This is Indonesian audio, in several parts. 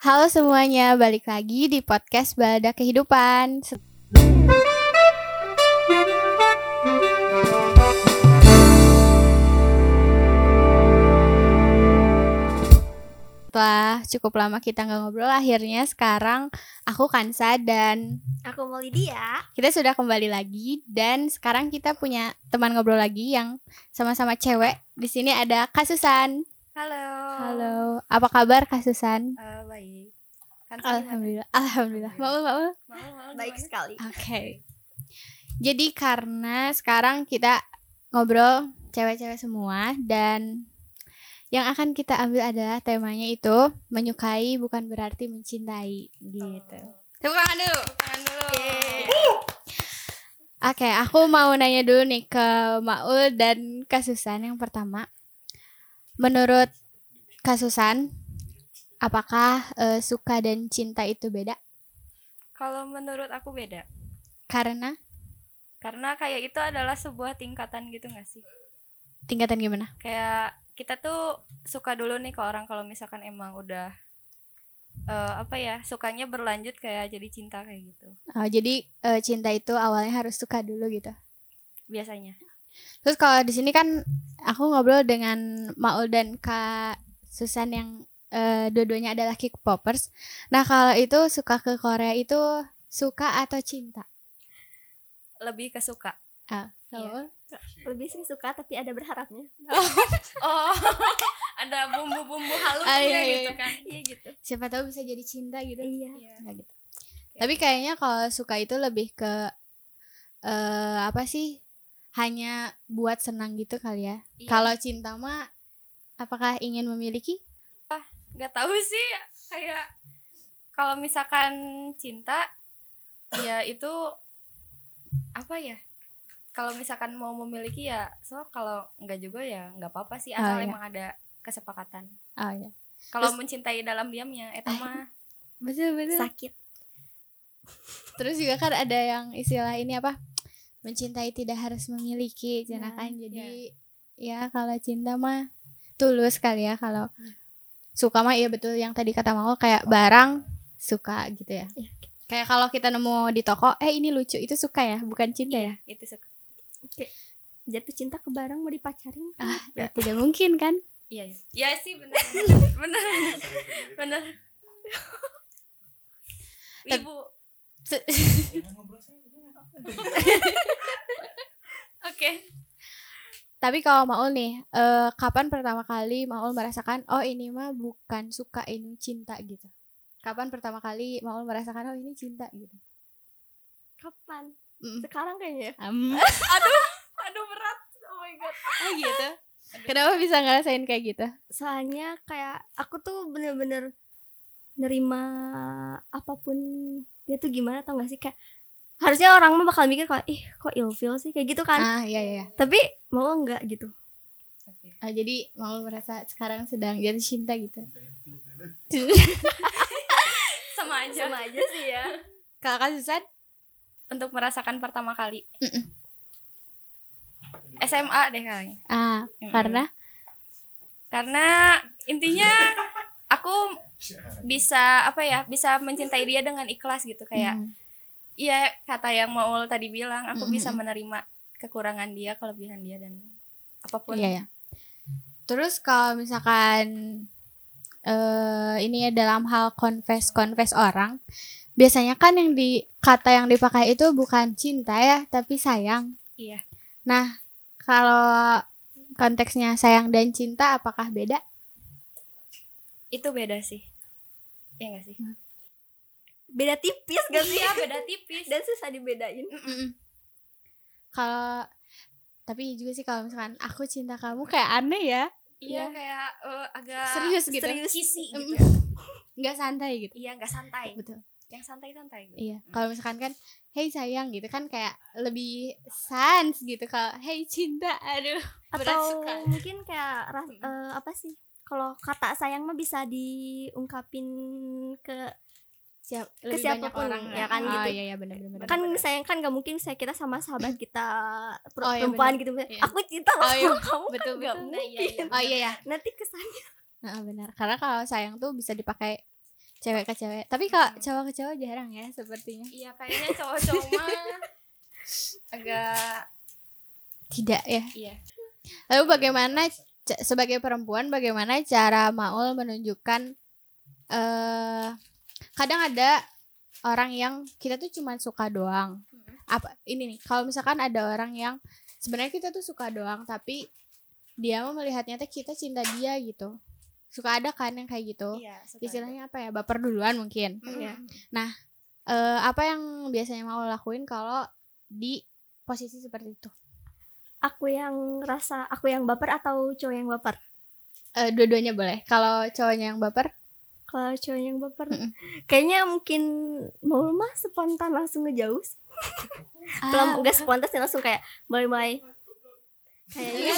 Halo semuanya, balik lagi di podcast Balada Kehidupan. Setelah cukup lama kita nggak ngobrol, akhirnya sekarang aku Kansa dan Aku mau Lydia. kita sudah kembali lagi dan sekarang kita punya teman ngobrol lagi yang sama-sama cewek. Di sini ada Kasusan. Halo. Halo, apa kabar Kasusan? Eh, baik. Kan Alhamdulillah, alhamdulillah. Mau mau. Baik sekali. Oke. Jadi karena sekarang kita ngobrol cewek-cewek semua dan yang akan kita ambil adalah temanya itu menyukai bukan berarti mencintai gitu. Tepuk tangan dulu. Tangan dulu. Oke, aku mau nanya dulu nih ke Maul dan Kasusan yang pertama. Menurut Kasusan, apakah eh, suka dan cinta itu beda? Kalau menurut aku beda. Karena Karena kayak itu adalah sebuah tingkatan gitu gak sih? tingkatan gimana? Kayak kita tuh suka dulu nih ke orang kalau misalkan emang udah eh, apa ya sukanya berlanjut kayak jadi cinta kayak gitu Oh, jadi eh, cinta itu awalnya harus suka dulu gitu. biasanya Terus kalau di sini kan aku ngobrol dengan Maul dan Kak Susan yang eh, dua-duanya adalah K-popers. Nah, kalau itu suka ke Korea itu suka atau cinta? lebih ke suka Ah, Iya. Lebih sih suka tapi ada berharapnya oh ada bumbu-bumbu halusnya Ah, iya, iya, gitu iya. kan iya gitu Siapa tahu bisa jadi cinta gitu. iya Iya. Nggak gitu. Tapi kayaknya kalau suka itu lebih ke eh apa sih? Hanya buat senang gitu kali ya. Iya. Kalau cinta mah apakah ingin memiliki? nggak tahu sih kayak kalau misalkan cinta ya itu apa ya kalau misalkan mau memiliki ya so kalau nggak juga ya nggak apa-apa sih asal Oh, iya. emang ada kesepakatan Oh ya. kalau mencintai dalam diamnya itu mah Betul betul. sakit Terus juga kan ada yang istilah ini apa? Mencintai tidak harus memiliki, Nah, kan. Jadi ya kalau cinta mah tulus kali ya kalau suka mah iya betul yang tadi kata mau kayak barang suka gitu ya. Iya. Kayak kalau kita nemu di toko, eh ini lucu itu suka ya, bukan cinta ya? itu suka. Jatuh cinta ke barang mau dipacarin Ah, ya tidak mungkin kan? iya iya. Iya sih benar. Benar. Benar. Ibu. Oke Tapi kalau Maul nih, eh, kapan pertama kali Maul merasakan oh ini mah bukan suka ini cinta gitu? Kapan pertama kali Maul merasakan oh ini cinta gitu? kapan Mm. sekarang kayaknya ya Am. aduh berat oh my god Oh gitu. Kenapa bisa ngerasain kayak gitu? soalnya kayak aku tuh bener-bener nerima apa pun dia tuh gimana tau gak sih kayak harusnya orang mah bakal mikir kayak ih kok ilfeel sih kayak gitu kan Ah iya iya. tapi mau enggak gitu Oke. Ah, jadi mau merasa sekarang sedang jatuh cinta gitu. sama aja sama aja sih ya Kalau Susan? untuk merasakan pertama kali. SMA deh kayaknya Ah Mm-mm. karena karena intinya aku bisa apa ya bisa mencintai dia dengan ikhlas gitu kayak Mm. Iya kata yang mau tadi bilang aku Mm-mm. bisa menerima kekurangan dia kelebihan dia dan apa pun Iya ya. Terus kalau misalkan eh ini ya dalam hal confess confess orang, biasanya kan yang di kata yang dipakai itu bukan cinta ya, tapi sayang. Iya. Nah, kalau konteksnya sayang dan cinta apakah beda? itu beda sih ya gak sih beda tipis gak sih? Iya beda tipis. Dan susah dibedain. Mm-mm. Kalau tapi juga sih kalau misalkan aku cinta kamu kayak aneh ya, iya. Kayak eh, agak serius gitu, serius. Kisi gitu. Nggak santai gitu. iya nggak santai. Betul. yang santai-santai gitu. Iya, kalau misalkan kan, hey sayang gitu kan kayak lebih sans gitu. Kalau hey cinta, aduh, atau mungkin kayak ras- eh, apa sih? Kalau kata sayang mah bisa diungkapin ke Siap, Ke lebih banyak siapa pun, orang ya kan, oh, gitu. iya iya benar benar. kan Bener-bener. sayang kan gak mungkin saya kita sama sahabat kita Oh, iya, perempuan bener. gitu Iya. aku cinta Oh, iya. sama kamu Betul, kan gak betul. mungkin Nah, iya, iya. Oh iya ya. nanti kesannya Nah, benar. Karena kalau sayang tuh bisa dipakai cewek ke cewek tapi kalau cowok ke cowok jarang ya sepertinya iya kayaknya cowok-cowok mah agak tidak ya iya lalu bagaimana sebagai perempuan bagaimana cara Maul menunjukkan eh kadang ada orang yang kita tuh cuma suka doang apa ini nih kalau misalkan ada orang yang sebenarnya kita tuh suka doang tapi dia mau melihatnya tuh kita cinta dia gitu suka ada kan yang kayak gitu iya istilahnya apa ya baper duluan mungkin ada. Iya. Mm. Eh, apa yang biasanya mau lakuin kalau di posisi seperti itu Aku yang rasa aku yang baper atau cowok yang baper? Eh, dua-duanya boleh kalau cowoknya yang baper Kalau cowok yang baper, kayaknya mungkin mau mah spontan langsung ngejauh. sih. Ah, Belum enggak spontan sih langsung kayak mulai-mulai Iya, kayaknya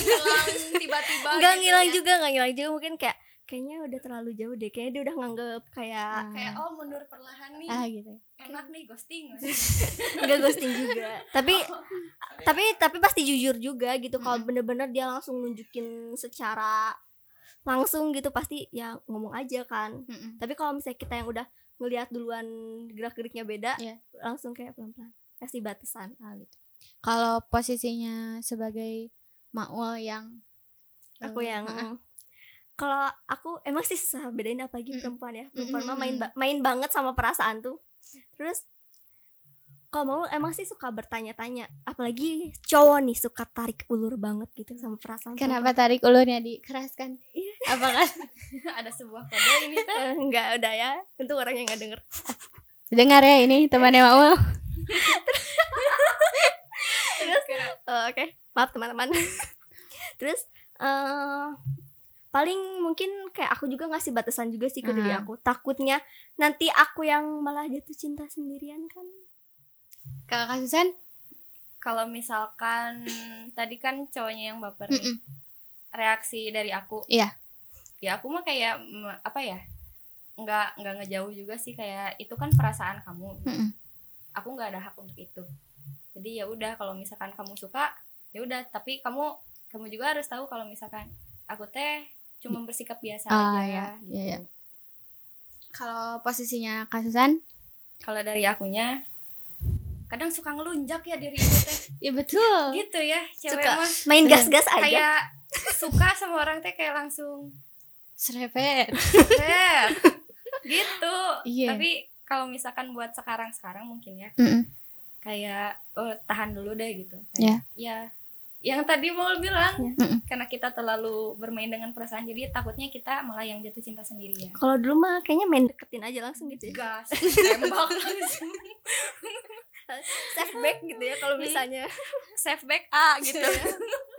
tiba-tiba enggak gitu ngilang ya. juga, enggak ngilang juga mungkin kayak kayaknya udah terlalu jauh deh. Kayaknya dia udah nganggep kayak kayak oh mundur perlahan nih ah gitu enak nih ghosting enggak ghosting juga. Tapi tapi tapi pasti jujur juga gitu kalau bener-bener dia langsung nunjukin secara langsung gitu pasti ya ngomong aja kan. Mm-mm. Tapi kalau misalnya kita yang udah ngelihat duluan gerak-geriknya beda, Iya. langsung kayak pelan-pelan kasih batasan. Ah, gitu. Kalau posisinya sebagai Maul yang Aku eh, yang ah, kalau aku emang sih susah bedain apalagi Mm. perempuan ya. Mm, Perempuan mm, mah main mm. ba- main banget sama perasaan tuh. Terus kalau mau emang sih suka bertanya-tanya, apalagi cowok nih suka tarik ulur banget gitu sama perasaan. kenapa tarik ulurnya dikeraskan Iya. apakah ada sebuah kode ini tuh? Eh, Enggak udah ya. Untuk orang yang nggak denger. dengar ya ini temannya Maul Eh, Oke, maaf teman-teman. Terus eh paling mungkin kayak aku juga ngasih batasan juga sih ke diri Ah. aku. Takutnya nanti aku yang malah jatuh cinta sendirian kan. kalau kasusan kalau misalkan tadi kan cowoknya yang baper nih. Reaksi dari aku Iya. Ya aku mah kayak mm, apa ya nggak nggak ngejauh juga sih kayak itu kan perasaan kamu. Mm-mm. aku nggak ada hak untuk itu. Jadi ya udah kalau misalkan kamu suka ya udah. Tapi kamu kamu juga harus tahu kalau misalkan aku teh cuma bersikap biasa Ah, aja ya, gitu. ya, ya. kalau posisinya kasusan kalau dari akunya kadang suka ngelunjak ya diri itu teh. Ya betul. Gitu ya cewek Suka mah. main gas-gas aja. kayak suka sama orang teh kayak langsung serepet gitu Iya. tapi kalau misalkan buat sekarang sekarang mungkin ya Mm-mm. kayak oh tahan dulu deh gitu Ya. Kayak, ya yang tadi mau bilang. Mm-mm. karena kita terlalu bermain dengan perasaan jadi takutnya kita malah yang jatuh cinta sendiri ya Kalau dulu mah kayaknya main deketin aja langsung gitu ya. gas tembak langsung Safe back gitu ya kalau misalnya save back A gitu ya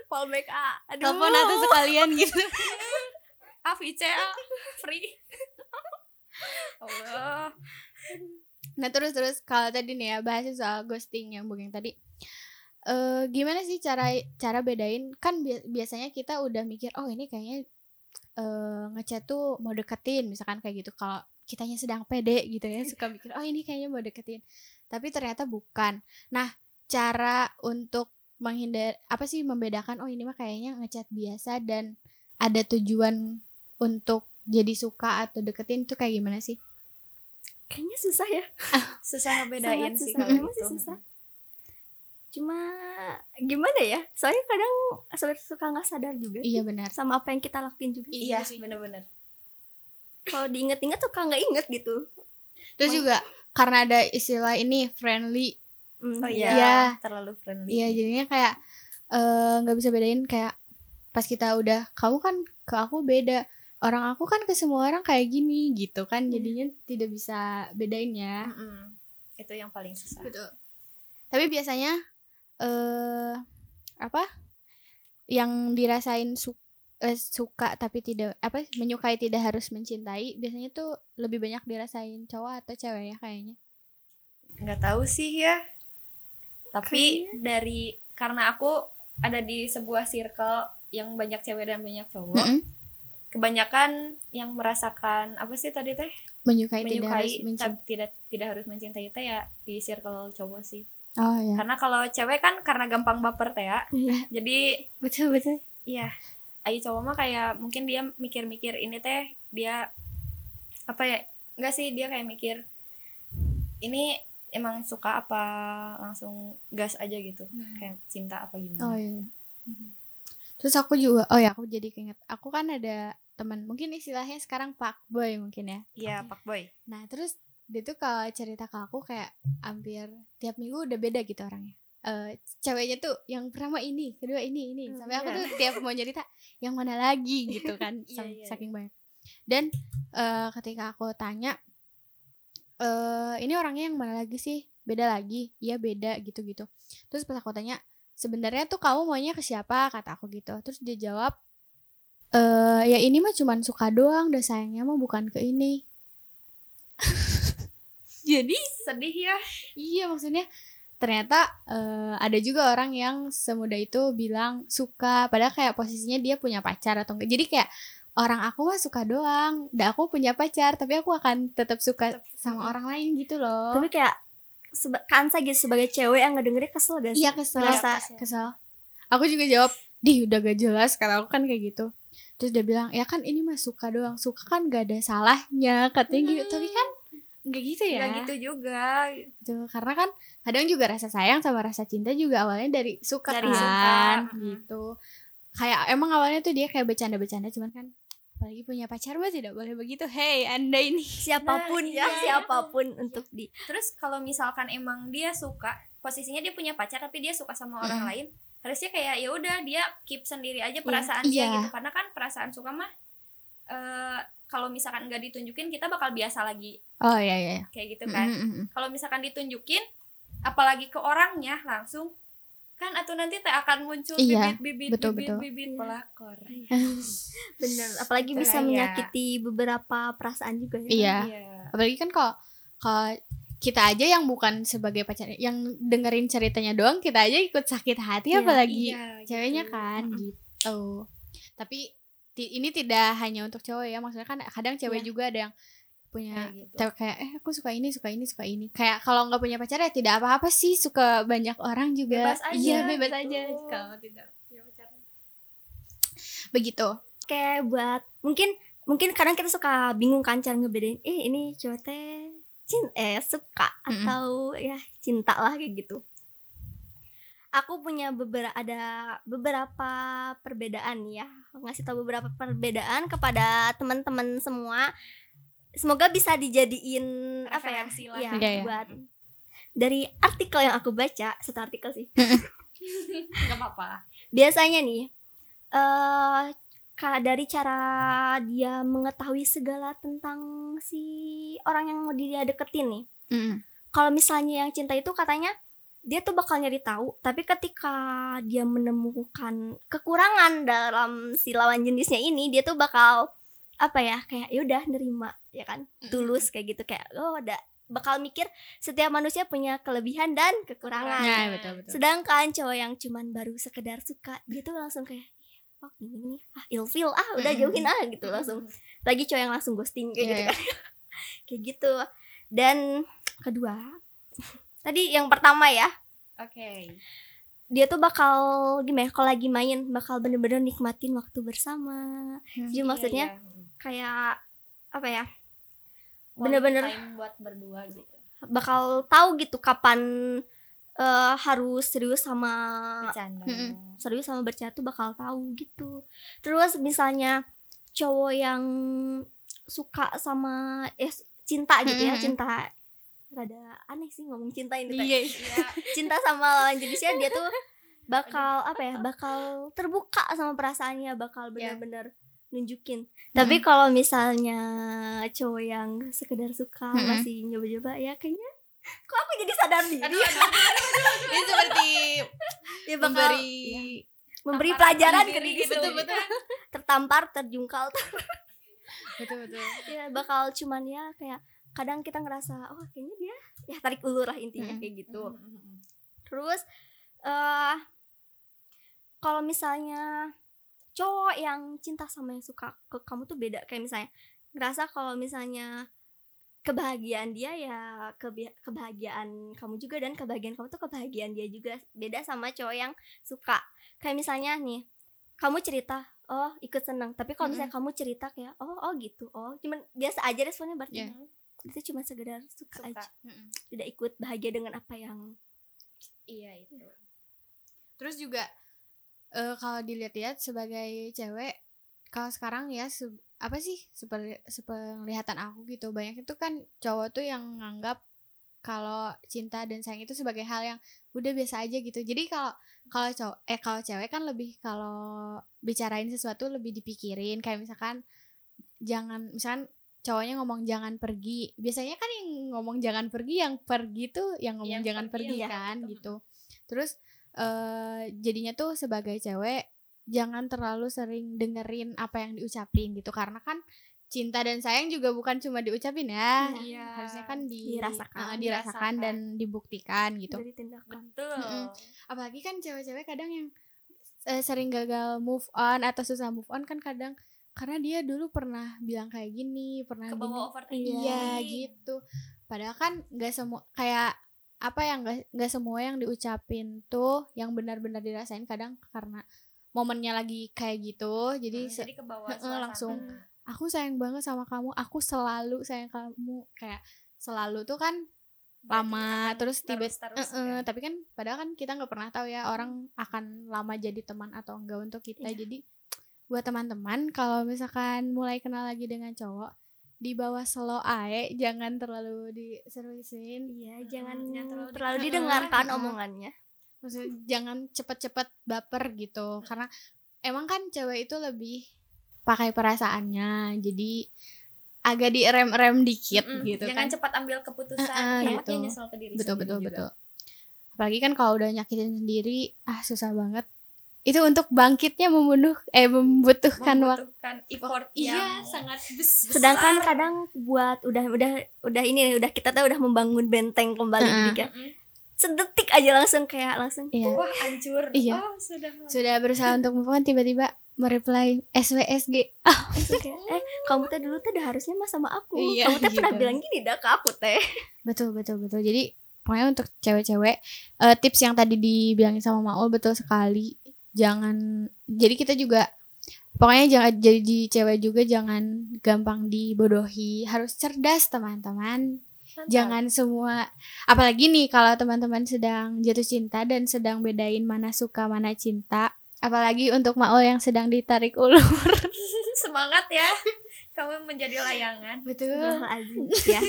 fall back ah. Aduh. telepon atau sekalian gitu A VC A free. Allah. Nah terus terus kalau tadi nih ya bahas soal ghosting yang booking tadi. eh gimana sih cara cara bedain? Kan bi- biasanya kita udah mikir oh ini kayaknya eh ngechat tuh mau deketin misalkan kayak gitu. Kalau kitanya sedang pede gitu ya suka mikir oh ini kayaknya mau deketin. Tapi ternyata bukan. Nah cara untuk menghindar apa sih membedakan oh ini mah kayaknya ngechat biasa dan ada tujuan untuk jadi suka atau deketin tuh kayak gimana sih Kayaknya susah ya. susah ngebedain Sangat sih susah. kalau Emang sih itu. susah. Cuma gimana ya? Soalnya kadang suka suka nggak sadar juga iya benar sama apa yang kita lakuin juga. iya bener-bener Kalau diinget-inget tuh kan nggak inget gitu. Terus Emang- juga karena ada istilah ini friendly, Hmm, oh iya. iya Iya. terlalu friendly iya jadinya kayak eh, nggak bisa bedain kayak pas kita udah kamu kan ke aku beda, orang aku kan ke semua orang kayak gini gitu kan, jadinya tidak bisa bedain ya. Mm-mm. itu yang paling susah Betul. Tapi biasanya eh apa yang dirasain su- eh, suka tapi tidak apa menyukai tidak harus mencintai biasanya tuh lebih banyak dirasain cowok atau cewek ya kayaknya. nggak tahu sih ya tapi dari karena aku ada di sebuah circle yang banyak cewek dan banyak cowok Mm-mm. Kebanyakan yang merasakan apa sih tadi teh Menyukai, tidak harus menyukai mencintai. tidak tidak harus mencintai teh ya di circle cowok sih Oh ya. karena kalau cewek kan karena gampang baper teh ya Iya. jadi Betul betul. iya ayo cowok mah kayak mungkin dia mikir-mikir ini teh dia apa ya enggak sih dia kayak mikir ini emang suka apa langsung gas aja gitu kayak cinta apa gimana Oh iya. Terus aku juga, oh ya aku jadi keinget, aku kan ada teman, mungkin istilahnya sekarang pak boy mungkin ya. iya pak boy Nah terus dia tuh kalau cerita ke aku kayak hampir tiap minggu udah beda gitu orangnya. Eh ceweknya tuh yang pertama ini, kedua ini, ini. Hmm, Sampai aku iya. tuh tiap mau cerita yang mana lagi gitu kan, Iya, sam- iya, saking banyak. Dan eh ketika aku tanya, eh ini orangnya yang mana lagi sih? Beda lagi? Iya beda gitu-gitu. Terus pas aku tanya, sebenarnya tuh kamu maunya ke siapa? Kata aku gitu. Terus dia jawab, eh ya ini mah cuman suka doang, udah sayangnya mah bukan ke ini. Jadi sedih ya. Iya maksudnya ternyata eh, ada juga orang yang semudah itu bilang suka padahal kayak posisinya dia punya pacar atau enggak. Jadi kayak orang aku mah suka doang dan aku punya pacar tapi aku akan tetap suka sama orang lain gitu loh. Tapi kayak seba Kansa gitu sebagai cewek yang ngedengerin kesel gak sih? iya kesel. Ngerasa- kesel. Aku juga jawab di udah gak jelas kata aku kan kayak gitu terus dia bilang ya kan ini mah suka doang suka kan gak ada salahnya katanya gitu. Tapi kan nggak gitu ya. Nggak gitu juga. Gitu karena kan kadang juga rasa sayang sama rasa cinta juga awalnya dari suka Dari kan suka. gitu. Kayak emang awalnya tuh dia kayak bercanda-bercanda cuman kan apalagi punya pacar mah tidak boleh begitu. Hey anda ini siapa pun Nah, ya iya. siapa pun untuk di terus kalau misalkan emang dia suka posisinya dia punya pacar tapi dia suka sama orang lain harusnya kayak ya udah dia keep sendiri aja Iya. perasaan dia Iya. gitu karena kan perasaan suka mah eh kalau misalkan nggak ditunjukin kita bakal biasa lagi oh iya iya iya. kayak gitu kan Mm, mm, mm. kalau misalkan ditunjukin apalagi ke orangnya langsung kan atau nanti teh akan muncul Iya, bibit-bibit betul, bibit betul. bibit Iya. pelakor bener apalagi Itu bisa ya. menyakiti beberapa perasaan juga ya Iya. Iya. apalagi kan kalau kalau kita aja yang bukan sebagai pacar yang dengerin ceritanya doang kita aja ikut sakit hati Iya, apalagi Iya, ceweknya gitu. kan gitu tapi ini tidak hanya untuk cowok ya maksudnya kan kadang cewek Iya. juga ada yang punya Kayak gitu. Kayak eh aku suka ini suka ini suka ini kayak kalau nggak punya pacar ya tidak apa-apa sih suka banyak orang juga Bebas aja, iya bebas gitu. aja kalau tidak punya pacar begitu kayak buat mungkin mungkin kadang kita suka bingung kan cara ngebedain eh ini cowok teh cinta eh suka atau ya cinta lah kayak gitu. Aku punya beberapa ada beberapa perbedaan ya. Ngasih tahu beberapa perbedaan kepada teman-teman semua. Semoga bisa dijadiin apa ya? Lah. ya, buat dari artikel yang aku baca satu artikel sih. Nggak apa-apa. Biasanya nih ka- dari cara dia mengetahui segala tentang si orang yang mau dia deketin nih. Kalau misalnya yang cinta itu katanya dia tuh bakal nyari tahu tapi ketika dia menemukan kekurangan dalam si lawan jenisnya ini dia tuh bakal apa ya kayak ya udah nerima ya kan? Tulus kayak gitu kayak oh ada bakal mikir setiap manusia punya kelebihan dan kekurangan. Nah betul betul. Sedangkan cowok yang cuman baru sekedar suka, dia tuh langsung kayak "Ih, oh gini nih, ah ilfil ah udah jauhin ah gitu langsung. Lagi cowok yang langsung ghosting kayak Iya, gitu iya. kan. kayak gitu. Dan kedua, tadi yang pertama ya, oke dia tuh bakal gimana? ya, Kalau lagi main bakal bener-bener nikmatin waktu bersama. Jadi Iya, maksudnya iya. kayak apa ya? Bener-bener- buat berdua gitu Bakal tahu gitu kapan eh, harus serius sama bercanda serius sama bercanda tuh bakal tahu gitu terus misalnya cowok yang suka sama eh cinta gitu ya Mm-mm. cinta rada aneh sih ngomong cinta ini teh. iya Iya. cinta sama lawan jenisnya dia tuh bakal apa ya bakal terbuka sama perasaannya bakal Iya. benar-benar nunjukin tapi kalau misalnya cowok yang sekedar suka Mm-mm. masih nyoba-nyoba ya kayaknya kok aku jadi sadar diri aduh, aduh, aduh. ini seperti ya bakal memberi iya, memberi pelajaran ke diri gitu. sendiri. betul tertampar terjungkal betul betul ya bakal cuman ya kayak kadang kita ngerasa oh kayaknya dia ya tarik ulur lah intinya Mm-mm. kayak gitu Mm-mm. terus eh kalau misalnya cowok yang cinta sama yang suka ke kamu tuh beda kayak misalnya ngerasa kalau misalnya kebahagiaan dia ya kebia- kebahagiaan kamu juga dan kebahagiaan kamu tuh kebahagiaan dia juga. Beda sama cowok yang suka. Kayak misalnya nih kamu cerita oh ikut seneng. Tapi kalau misalnya kamu cerita kayak oh oh gitu. Oh cuman biasa aja responnya berarti Iya. itu cuma sekedar suka, Suka. aja. Mm-mm. tidak ikut bahagia dengan apa yang iya itu. Terus juga eh, kalau dilihat-lihat sebagai cewek, kalau sekarang ya se- apa sih sepenglihatan aku gitu banyak itu kan cowok tuh yang nganggap kalau cinta dan sayang itu sebagai hal yang udah biasa aja gitu. Jadi kalau kalau cowok eh kalau cewek kan lebih kalau bicarain sesuatu lebih dipikirin kayak misalkan jangan misalkan cowoknya ngomong jangan pergi. Biasanya kan yang ngomong jangan pergi yang pergi tuh yang ngomong Yang jangan pergi pergi yang kan betul. gitu. Terus eh jadinya tuh sebagai cewek jangan terlalu sering dengerin apa yang diucapin gitu. Karena kan cinta dan sayang juga bukan cuma diucapin ya. Iya. harusnya kan di, Dirasakan. eh, dirasakan Dirasakan. dan dibuktikan gitu. Dari tindakan. Betul. Mm-mm. apalagi kan cewek-cewek kadang yang eh, sering gagal move on atau susah move on kan kadang karena dia dulu pernah bilang kayak gini pernah ke gini. iya gitu. Padahal kan nggak semua kayak apa yang nggak nggak semua yang diucapin tuh yang benar-benar dirasain kadang karena momennya lagi kayak gitu jadi Hmm, jadi ke bawah suasana. langsung. aku sayang banget sama kamu aku selalu sayang kamu kayak selalu tuh kan lama terus tiba terus-terus Eh, eh, kan? tapi kan padahal kan kita nggak pernah tahu ya orang akan lama jadi teman atau enggak untuk kita Iya. jadi buat teman-teman kalau misalkan mulai kenal lagi dengan cowok di bawah slow ae jangan terlalu diseriusin iya Mm-mm, jangan terlalu terlalu di- didengarkan Heeh. omongannya maksudnya jangan cepet-cepet baper gitu. Karena emang kan cewek itu lebih pakai perasaannya. Jadi agak direm-rem dikit Mm-mm, gitu jangan kan. cepat ambil keputusan. Eh, takutnya gitu. nyesel ke diri betul sendiri betul juga. betul. Apalagi kan kalau udah nyakitin sendiri ah susah banget. Itu untuk bangkitnya membunuh eh membutuhkan waktu. Membutuhkan effort iya yang sangat besar sedangkan kadang buat udah udah udah ini udah kita tuh udah membangun benteng kembali kayak Mm-mm. Sedetik aja langsung kayak langsung iya. Wah hancur. Iya. oh sudah. Sudah berusaha untuk move on tiba-tiba mereply SWSG langsung kayak, eh kamu tuh dulu tuh udah harusnya mah sama aku. Iya, kamu pernah gitu. bilang gini dah ke aku teh. Betul betul betul. Jadi pokoknya untuk cewek-cewek eh, tips yang tadi dibilangin sama Maul betul sekali. Jangan jadi kita juga pokoknya jangan jadi cewek juga jangan gampang dibodohi. Harus cerdas teman-teman Mantap. jangan semua apalagi nih kalau teman-teman sedang jatuh cinta dan sedang bedain mana suka mana cinta. Apalagi untuk Maul yang sedang ditarik ulur. Semangat ya. Kamu menjadi layangan. Betul. Ya.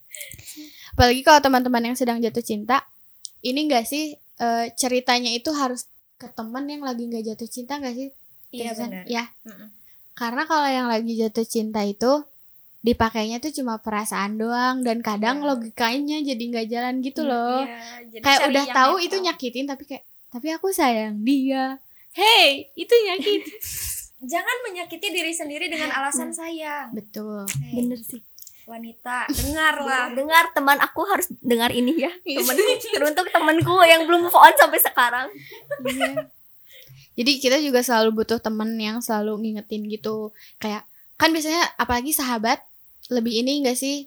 Apalagi kalau teman-teman yang sedang jatuh cinta ini enggak sih eh, ceritanya itu harus ke teman yang lagi nggak jatuh cinta enggak sih? Iya Terusan? benar. Ya. Mm-mm. karena kalau yang lagi jatuh cinta itu dipakainya tuh cuma perasaan doang dan kadang Iya. logikanya jadi nggak jalan gitu loh. Iya, jadi kayak udah tahu itu nyakitin tapi kayak tapi aku sayang dia. Hey itu nyakitin jangan menyakiti diri sendiri dengan alasan sayang. Betul. Hei, bener sih. wanita dengarlah. Dengar teman aku harus dengar ini ya. Temen teruntuk temanku yang belum move on sampai sekarang. Iya. Jadi kita juga selalu butuh temen yang selalu ngingetin gitu. Kayak kan biasanya apalagi sahabat lebih ini enggak sih?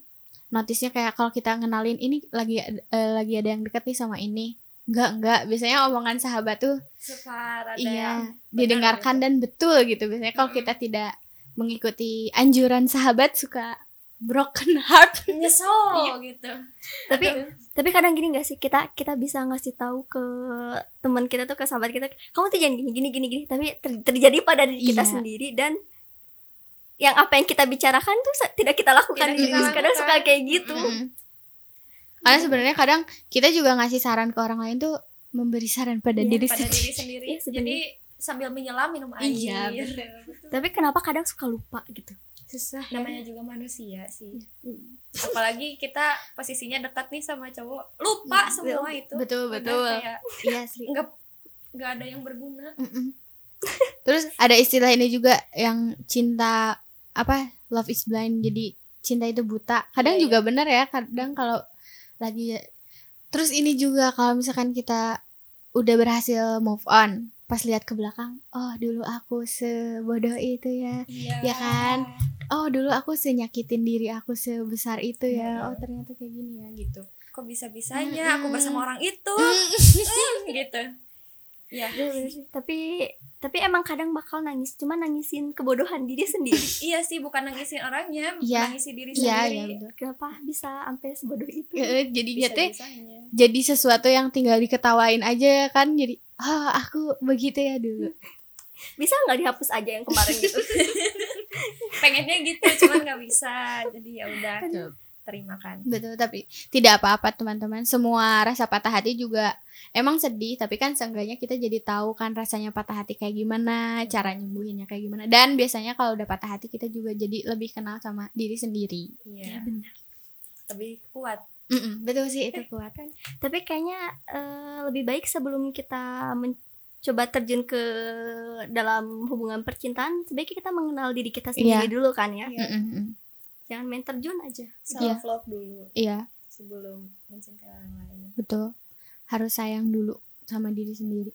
Notisnya kayak kalau kita ngenalin ini lagi eh, lagi ada yang deket nih sama ini. Enggak, enggak. Biasanya omongan sahabat tuh suka ada yang iya benar didengarkan dan betul gitu. Biasanya kalau kita tidak mengikuti anjuran sahabat suka broken heart. nyesel Iya. gitu tapi tapi kadang gini gak sih kita kita bisa ngasih tahu ke teman kita tuh ke sahabat kita kamu tuh jangan gini gini gini gini tapi ter- terjadi pada diri kita Iya. sendiri dan yang apa yang kita bicarakan tuh tidak kita lakukan Tidak di kita kadang suka kayak gitu. Mm-mm. Karena sebenarnya kadang kita juga ngasih saran ke orang lain tuh memberi saran pada Iya, diri pada sendiri. diri sendiri. Iya, sebenarnya. jadi sambil menyelam minum air. Iya, tapi kenapa kadang suka lupa gitu? Susah. Namanya juga manusia sih. Apalagi kita posisinya dekat nih sama cowok lupa semua itu. Betul, Udah betul. kayak Iya asli. nggak nggak ada yang berguna. Mm-mm. Terus ada istilah ini juga yang cinta apa love is blind jadi cinta itu buta. Kadang Iya, juga benar ya. Kadang kalau lagi terus ini juga kalau misalkan kita udah berhasil move on pas lihat ke belakang oh dulu aku sebodoh itu ya iya Ya kan? oh dulu aku senyakitin diri aku sebesar itu ya Iya. oh ternyata kayak gini ya gitu kok bisa bisanya aku bersama orang itu Mm. gitu Iya. Iya, bener sih. Tapi tapi emang kadang bakal nangis, cuma nangisin kebodohan diri sendiri. iya sih bukan nangisin orangnya Iya. nangisi diri Iya, sendiri iya betul. Kenapa bisa sampai sebodoh itu? Eh, Jadinya teh jadi sesuatu yang tinggal diketawain aja kan jadi ah aku begitu ya dulu. Bisa nggak dihapus aja yang kemarin gitu? pengennya gitu cuman nggak bisa jadi ya udah terima kan Betul, tapi tidak apa-apa teman-teman. Semua rasa patah hati juga emang sedih, tapi kan seenggaknya kita jadi tahu kan rasanya patah hati kayak gimana, cara nyembuhinnya kayak gimana. Dan biasanya kalau udah patah hati kita juga jadi lebih kenal sama diri sendiri. iya benar. lebih kuat Mm-mm, betul sih itu kuat. Tapi kayaknya eh, lebih baik sebelum kita mencoba terjun ke dalam hubungan percintaan, sebaiknya kita mengenal diri kita sendiri dulu kan ya. Iya. Mm-mm, Jangan main terjun aja. self love dulu Iya, sebelum mencintai orang lain betul. Harus sayang dulu sama diri sendiri.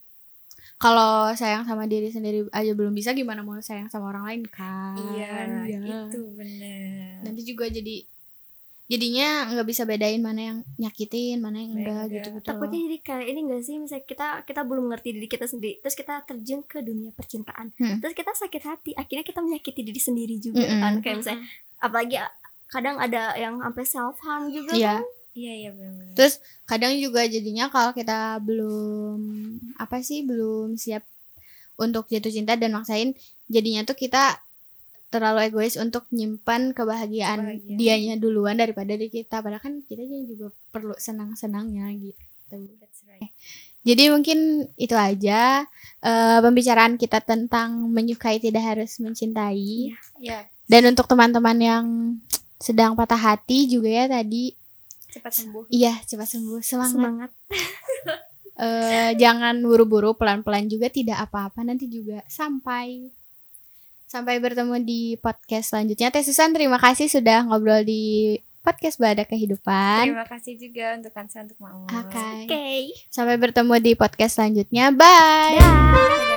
Kalau sayang sama diri sendiri aja belum bisa, gimana mau sayang sama orang lain kan? iya Ya. itu benar nanti juga jadi jadinya nggak bisa bedain mana yang nyakitin mana yang enggak gitu gitu Takutnya jadi kayak ini gak sih misalnya kita kita belum ngerti diri kita sendiri terus kita terjun ke dunia percintaan Hmm. terus kita sakit hati akhirnya kita menyakiti diri sendiri juga Mm-mm. kan kayak misalnya apalagi kadang ada yang sampai self harm juga Iya. kan. iya iya benar terus kadang juga jadinya kalau kita belum apa sih belum siap untuk jatuh cinta dan maksain jadinya tuh kita terlalu egois untuk nyimpan kebahagiaan Kebahagiaan. dianya duluan daripada di kita. Padahal kan kita juga perlu senang-senangnya gitu. That's right. Jadi mungkin itu aja eh, pembicaraan kita tentang menyukai tidak harus mencintai. ya Dan untuk teman-teman yang sedang patah hati juga ya tadi, cepat sembuh. Iya cepat sembuh. Semangat. semangat. Eh, jangan buru-buru, pelan-pelan juga. Tidak apa-apa. Nanti juga sampai sampai bertemu di podcast selanjutnya. Teh Susan terima kasih sudah ngobrol di podcast Bada Kehidupan. terima kasih juga untuk Kansa untuk mau Oke. oke Sampai bertemu di podcast selanjutnya. Bye. Dah.